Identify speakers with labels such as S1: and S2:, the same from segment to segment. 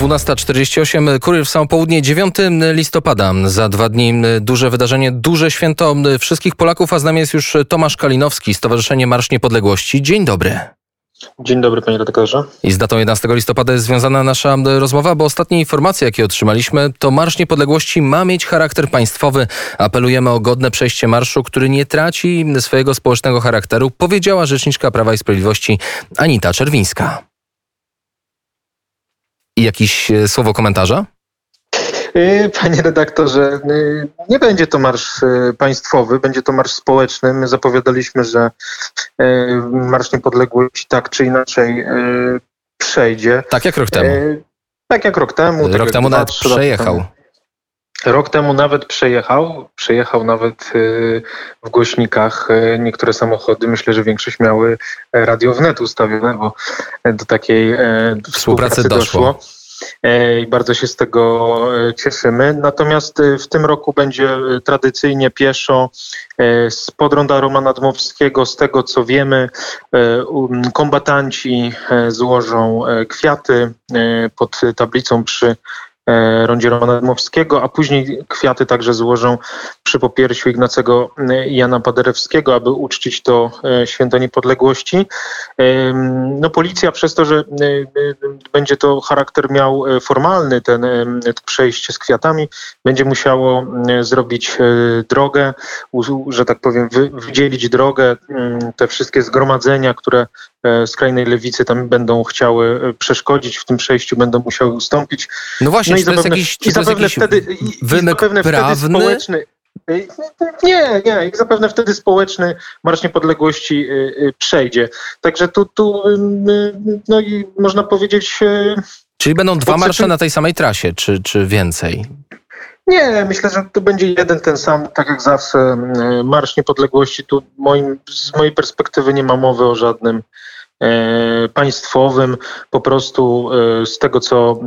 S1: 12.48, Kurier w samo południe, 9 listopada. Za dwa dni duże wydarzenie, duże święto wszystkich Polaków, a z nami jest już Tomasz Kalinowski, Stowarzyszenie Marsz Niepodległości. Dzień dobry.
S2: Dzień dobry, panie redaktorze.
S1: I z datą 11 listopada jest związana nasza rozmowa, bo ostatnie informacje, jakie otrzymaliśmy, to Marsz Niepodległości ma mieć charakter państwowy. Apelujemy o godne przejście marszu, który nie traci swojego społecznego charakteru, powiedziała rzeczniczka Prawa i Sprawiedliwości Anita Czerwińska. I jakieś e, słowo komentarza?
S2: E, panie redaktorze, e, nie będzie to marsz państwowy, będzie to marsz społeczny. My zapowiadaliśmy, że Marsz Niepodległości tak czy inaczej przejdzie.
S1: Tak jak rok temu.
S2: Tak jak rok temu.
S1: Rok
S2: tak
S1: temu nawet przejechał.
S2: Rok temu nawet przejechał, przejechał nawet w głośnikach niektóre samochody. Myślę, że większość miały radio wnet ustawione, bo do takiej współpracy, współpracy doszło. doszło. I bardzo się z tego cieszymy. Natomiast w tym roku będzie tradycyjnie pieszo z podronda Romana Dmowskiego. Z tego co wiemy, kombatanci złożą kwiaty pod tablicą przy E, rondzie Romana Dmowskiego, a później kwiaty także złożą przy popiersiu Ignacego e, Jana Paderewskiego, aby uczcić to e, święto niepodległości. No policja przez to, że będzie to charakter miał formalny, ten przejście z kwiatami, będzie musiało zrobić drogę, że tak powiem, wydzielić drogę, te wszystkie zgromadzenia, które skrajnej lewicy tam będą chciały przeszkodzić w tym przejściu, będą musiały ustąpić.
S1: No właśnie, no i zapewne, to jest jakiś,
S2: i zapewne wtedy,
S1: wymyk i prawny? Wtedy społeczny,
S2: nie, nie. I zapewne wtedy społeczny Marsz Niepodległości y, y, przejdzie. Także tu, tu no i można powiedzieć... Y,
S1: Czyli będą dwa marsze na tej samej trasie, czy, czy więcej?
S2: Nie, myślę, że to będzie jeden ten sam, tak jak zawsze. Marsz Niepodległości, tu moim, z mojej perspektywy nie ma mowy o żadnym E, państwowym. Po prostu e, z tego, co,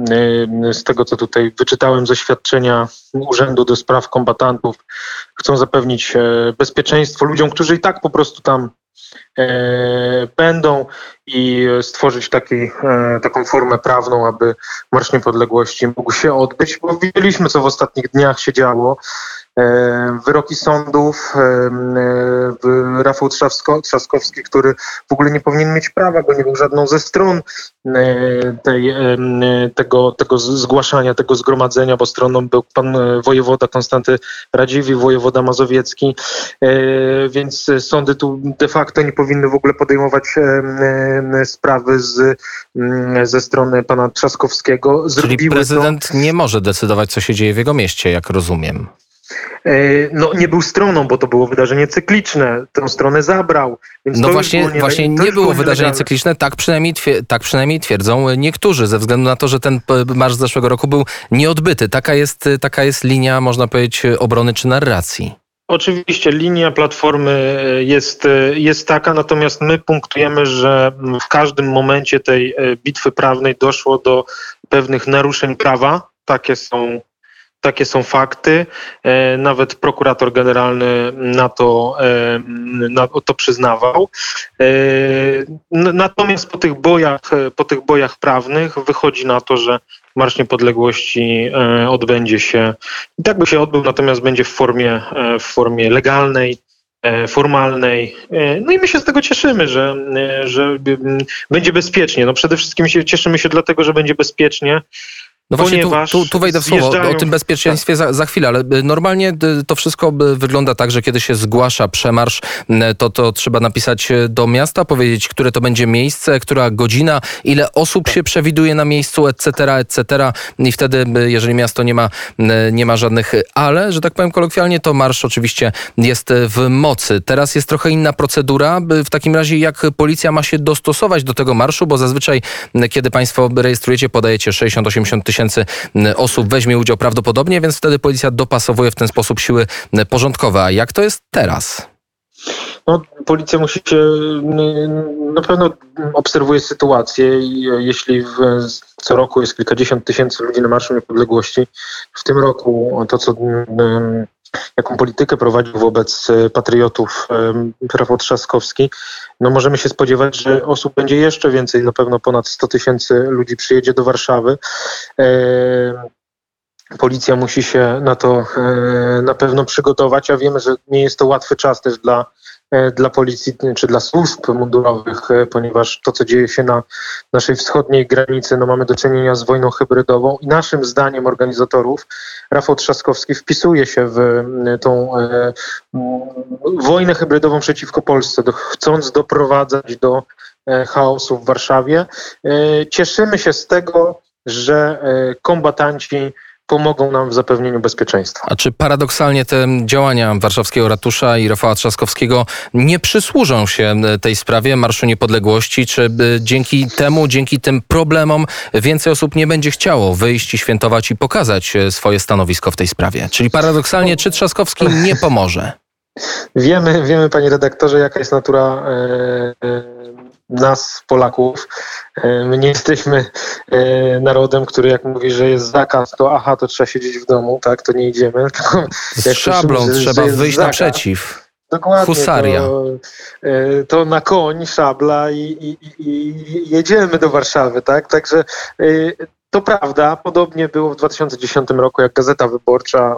S2: e, z tego, co tutaj wyczytałem z oświadczenia Urzędu do Spraw Kombatantów, chcą zapewnić bezpieczeństwo ludziom, którzy i tak po prostu tam będą i stworzyć taki, taką formę prawną, aby Marsz Niepodległości mógł się odbyć, bo widzieliśmy, co w ostatnich dniach się działo. E, wyroki sądów, e, e, Rafał Trzaskowski, który w ogóle nie powinien mieć prawa, bo nie był żadną ze stron tej, tego, tego zgłaszania, tego zgromadzenia, bo stroną był pan wojewoda Konstanty Radziwi, wojewoda mazowiecki, więc sądy tu de facto nie powinny w ogóle podejmować sprawy z, ze strony pana Trzaskowskiego.
S1: Czyli prezydent to... nie może decydować, co się dzieje w jego mieście, jak rozumiem.
S2: E, no nie był stroną, bo to było wydarzenie cykliczne. Tę stronę zabrał.
S1: no właśnie, nie, właśnie nie było wydarzenie cykliczne, tak przynajmniej, tak przynajmniej twierdzą niektórzy, ze względu na to, że ten marsz z zeszłego roku był nieodbyty. Taka jest, taka jest linia, można powiedzieć, obrony czy narracji.
S2: Oczywiście linia Platformy jest, jest taka, natomiast my punktujemy, że w każdym momencie tej bitwy prawnej doszło do pewnych naruszeń prawa. Takie są takie są fakty. E, nawet prokurator generalny na to, e, na to przyznawał. E, natomiast po tych bojach, po tych bojach prawnych wychodzi na to, że Marsz Niepodległości odbędzie się, i tak by się odbył, natomiast będzie w formie, w formie legalnej, formalnej. No i my się z tego cieszymy, że, że będzie bezpiecznie. No przede wszystkim się, cieszymy się dlatego, że będzie bezpiecznie,
S1: no właśnie tu, tu, tu wejdę w słowo o tym bezpieczeństwie za, za, chwilę, ale y, normalnie y, to wszystko y, wygląda tak, że kiedy się zgłasza przemarsz, to, to trzeba napisać do miasta, powiedzieć, które to będzie miejsce, która godzina, ile osób tak. się przewiduje na miejscu, etc., etc. I wtedy, jeżeli miasto nie ma, nie ma żadnych ale, że tak powiem kolokwialnie, to marsz oczywiście jest w mocy. Teraz jest trochę inna procedura. W takim razie, jak policja ma się dostosować do tego marszu, bo zazwyczaj, kiedy państwo rejestrujecie, podajecie 60-80 tysięcy tysięcy osób weźmie udział prawdopodobnie, więc wtedy policja dopasowuje w ten sposób siły porządkowe. A jak to jest teraz?
S2: No, policja musi się, na pewno obserwuje sytuację i jeśli w, co roku jest kilkadziesiąt tysięcy ludzi na Marszu Niepodległości, w tym roku to, co jaką politykę prowadził wobec patriotów Rafał Trzaskowski, no możemy się spodziewać, że osób będzie jeszcze więcej, na pewno ponad 100 tysięcy ludzi przyjedzie do Warszawy. Policja musi się na to na pewno przygotować, a wiemy, że nie jest to łatwy czas też dla E, dla policji czy dla służb mundurowych, e, ponieważ to, co dzieje się na naszej wschodniej granicy, no mamy do czynienia z wojną hybrydową i naszym zdaniem organizatorów Rafał Trzaskowski wpisuje się w tą e, wojnę hybrydową przeciwko Polsce, chcąc doprowadzać do chaosu w Warszawie. Cieszymy się z tego, że kombatanci pomogą nam w zapewnieniu bezpieczeństwa.
S1: A czy paradoksalnie te działania warszawskiego ratusza i Rafała Trzaskowskiego nie przysłużą się tej sprawie Marszu Niepodległości? Czy e, dzięki temu, dzięki tym problemom więcej osób nie będzie chciało wyjść i świętować i pokazać e, swoje stanowisko w tej sprawie? Czyli paradoksalnie, czy Trzaskowski nie pomoże?
S2: Wiemy, wiemy panie redaktorze, jaka jest natura e, e, nas, Polaków. E, my nie jesteśmy e, narodem, który jak mówi, że jest zakaz, to aha, to trzeba siedzieć w domu, tak, to nie idziemy.
S1: Z szablą słyszymy, trzeba wyjść zakaz, naprzeciw.
S2: Dokładnie. Husaria. To, e, to, na koń, szabla i, i, i, jedziemy do Warszawy, tak? Także to prawda. Podobnie było w 2010 roku, jak Gazeta Wyborcza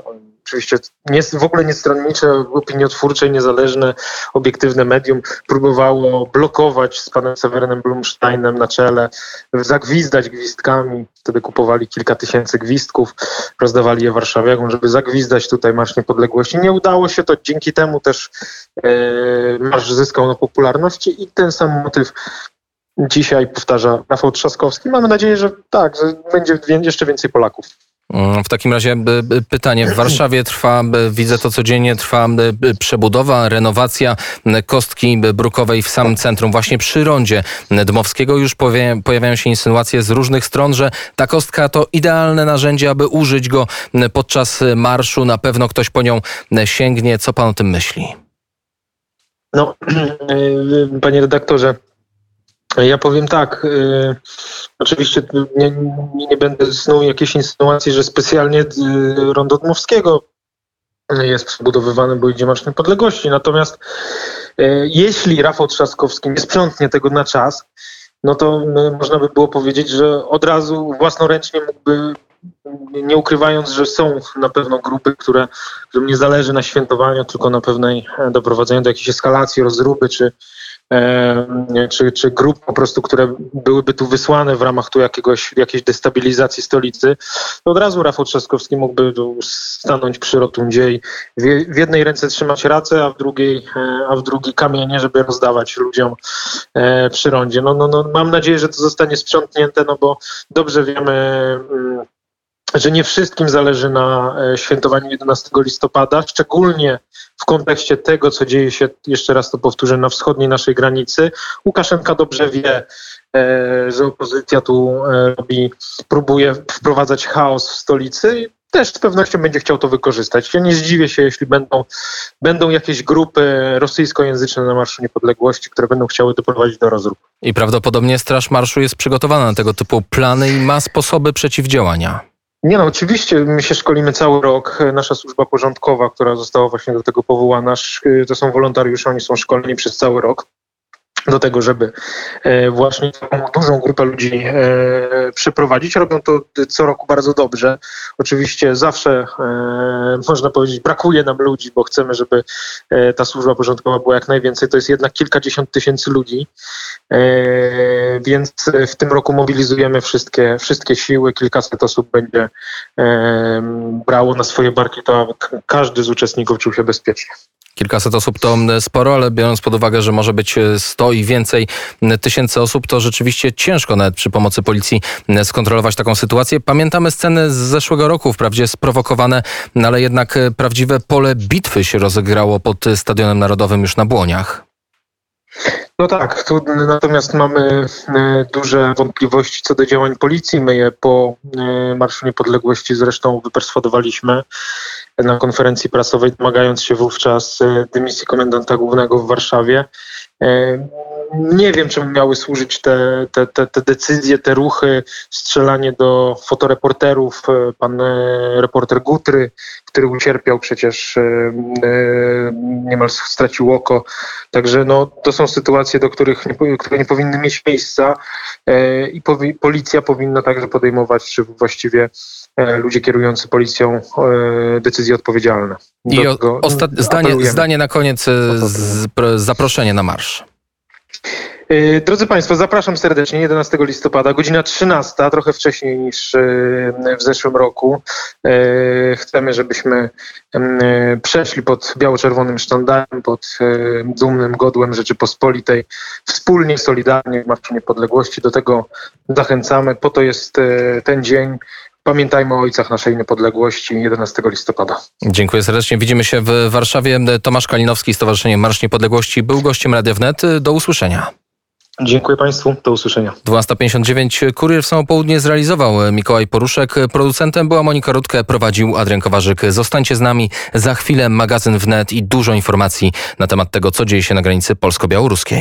S2: oczywiście nie, w ogóle niestronnicze, opiniotwórcze, niezależne, obiektywne medium próbowało blokować z panem Sewerynem Blumsteinem na czele, zagwizdać gwizdkami. Wtedy kupowali kilka tysięcy gwizdków, rozdawali je warszawiakom, żeby zagwizdać tutaj Marsz Niepodległości. Nie udało się to, dzięki temu też e, marsz zyskał na popularności i ten sam motyw dzisiaj powtarza Rafał Trzaskowski. Mamy nadzieję, że tak, że będzie jeszcze więcej Polaków.
S1: W takim razie pytanie. W Warszawie trwa, widzę to codziennie, trwa przebudowa, renowacja kostki brukowej w samym centrum. Właśnie przy rondzie Dmowskiego już pojawiają się insynuacje z różnych stron, że ta kostka to idealne narzędzie, aby użyć go podczas marszu. Na pewno ktoś po nią sięgnie. Co pan o tym myśli?
S2: No, panie redaktorze, ja powiem tak, y, oczywiście nie, nie będę snuł jakiejś insynuacji, że specjalnie y, rondo Dmowskiego jest przebudowywany, bo idzie Marsz Niepodległości. Natomiast y, jeśli Rafał Trzaskowski nie sprzątnie tego na czas, no to y, można by było powiedzieć, że od razu własnoręcznie mógłby nie ukrywając, że są na pewno grupy, które, którym nie zależy na świętowaniu, tylko na pewnej e, doprowadzeniu do jakiejś eskalacji, rozruby, czy, czy, czy grup po prostu, które byłyby tu wysłane w ramach tu jakiegoś, jakiejś destabilizacji stolicy, to od razu Rafał Trzaskowski mógłby stanąć przy rotundzie i w jednej ręce trzymać racę, a w drugiej, e, a w drugiej kamienie, żeby rozdawać ludziom e, przy rondzie. No, no, no, mam nadzieję, że to zostanie sprzątnięte, no bo dobrze wiemy, mm, że nie wszystkim zależy na e, świętowaniu 11 listopada, szczególnie w kontekście tego, co dzieje się, jeszcze raz to powtórzę, na wschodniej naszej granicy. Łukaszenka dobrze wie, e, że opozycja tu e, robi, próbuje wprowadzać chaos w stolicy też z pewnością będzie chciał to wykorzystać. Ja nie zdziwię się, jeśli będą, będą jakieś grupy rosyjskojęzyczne na Marszu Niepodległości, które będą chciały doprowadzić do rozrób.
S1: I prawdopodobnie Straż Marszu jest przygotowana na tego typu plany i ma sposoby przeciwdziałania.
S2: Nie no, oczywiście my się szkolimy cały rok. Nasza służba porządkowa, która została właśnie do tego powołana, to są wolontariusze, oni są szkoleni przez cały rok do tego, żeby e, właśnie taką dużą grupę ludzi e, przeprowadzić. Robią to co roku bardzo dobrze. Oczywiście zawsze, e, można powiedzieć, brakuje nam ludzi, bo chcemy, żeby ta służba porządkowa była jak najwięcej. To jest jednak kilkadziesiąt tysięcy ludzi, więc w tym roku mobilizujemy wszystkie, wszystkie siły. Kilkaset osób będzie brało na swoje barki to, aby każdy z uczestników czuł się bezpiecznie.
S1: Kilkaset osób to sporo, ale biorąc pod uwagę, że może być 100 i więcej tysięcy osób, to rzeczywiście ciężko nawet przy pomocy policji skontrolować taką sytuację. Pamiętamy sceny z zeszłego roku, wprawdzie sprowokowane, ale jednak prawdziwe pole bitwy się rozegrało pod Stadionem Narodowym już na Błoniach.
S2: No tak, tu natomiast mamy e, duże wątpliwości co do działań policji. My je po e, Marszu Niepodległości zresztą wyperswadowaliśmy na konferencji prasowej, domagając się wówczas e, dymisji komendanta głównego w Warszawie. nie wiem, czemu miały służyć te, te, te, te decyzje, te ruchy, strzelanie do fotoreporterów. Pan reporter Gutry, który ucierpiał przecież, niemal stracił oko. Także no, to są sytuacje, do których nie, które nie powinny mieć miejsca i policja powinna także podejmować, czy właściwie ludzie kierujący policją decyzje odpowiedzialne.
S1: I o, zdanie, zdanie na koniec, z, zaproszenie na marsz.
S2: E, drodzy Państwo, zapraszam serdecznie 11 listopada, godzina 13, trochę wcześniej niż e, w zeszłym roku. E, chcemy, żebyśmy przeszli pod biało-czerwonym sztandarem, pod dumnym godłem Rzeczypospolitej, wspólnie, solidarnie w Marszu Niepodległości. Do tego zachęcamy. Po to jest ten dzień. Pamiętajmy o ojcach naszej niepodległości 11 listopada.
S1: Dziękuję serdecznie. Widzimy się w Warszawie. Tomasz Kalinowski, Stowarzyszenie Marsz Niepodległości był gościem Radia Wnet. Do usłyszenia.
S2: Dziękuję Państwu, do usłyszenia.
S1: 12.59 Kurier w samo południe zrealizował Mikołaj Poruszek. Producentem była Monika Rutkę, prowadził Adrian Kowarzyk. Zostańcie z nami. Za chwilę magazyn wnet i dużo informacji na temat tego, co dzieje się na granicy polsko-białoruskiej.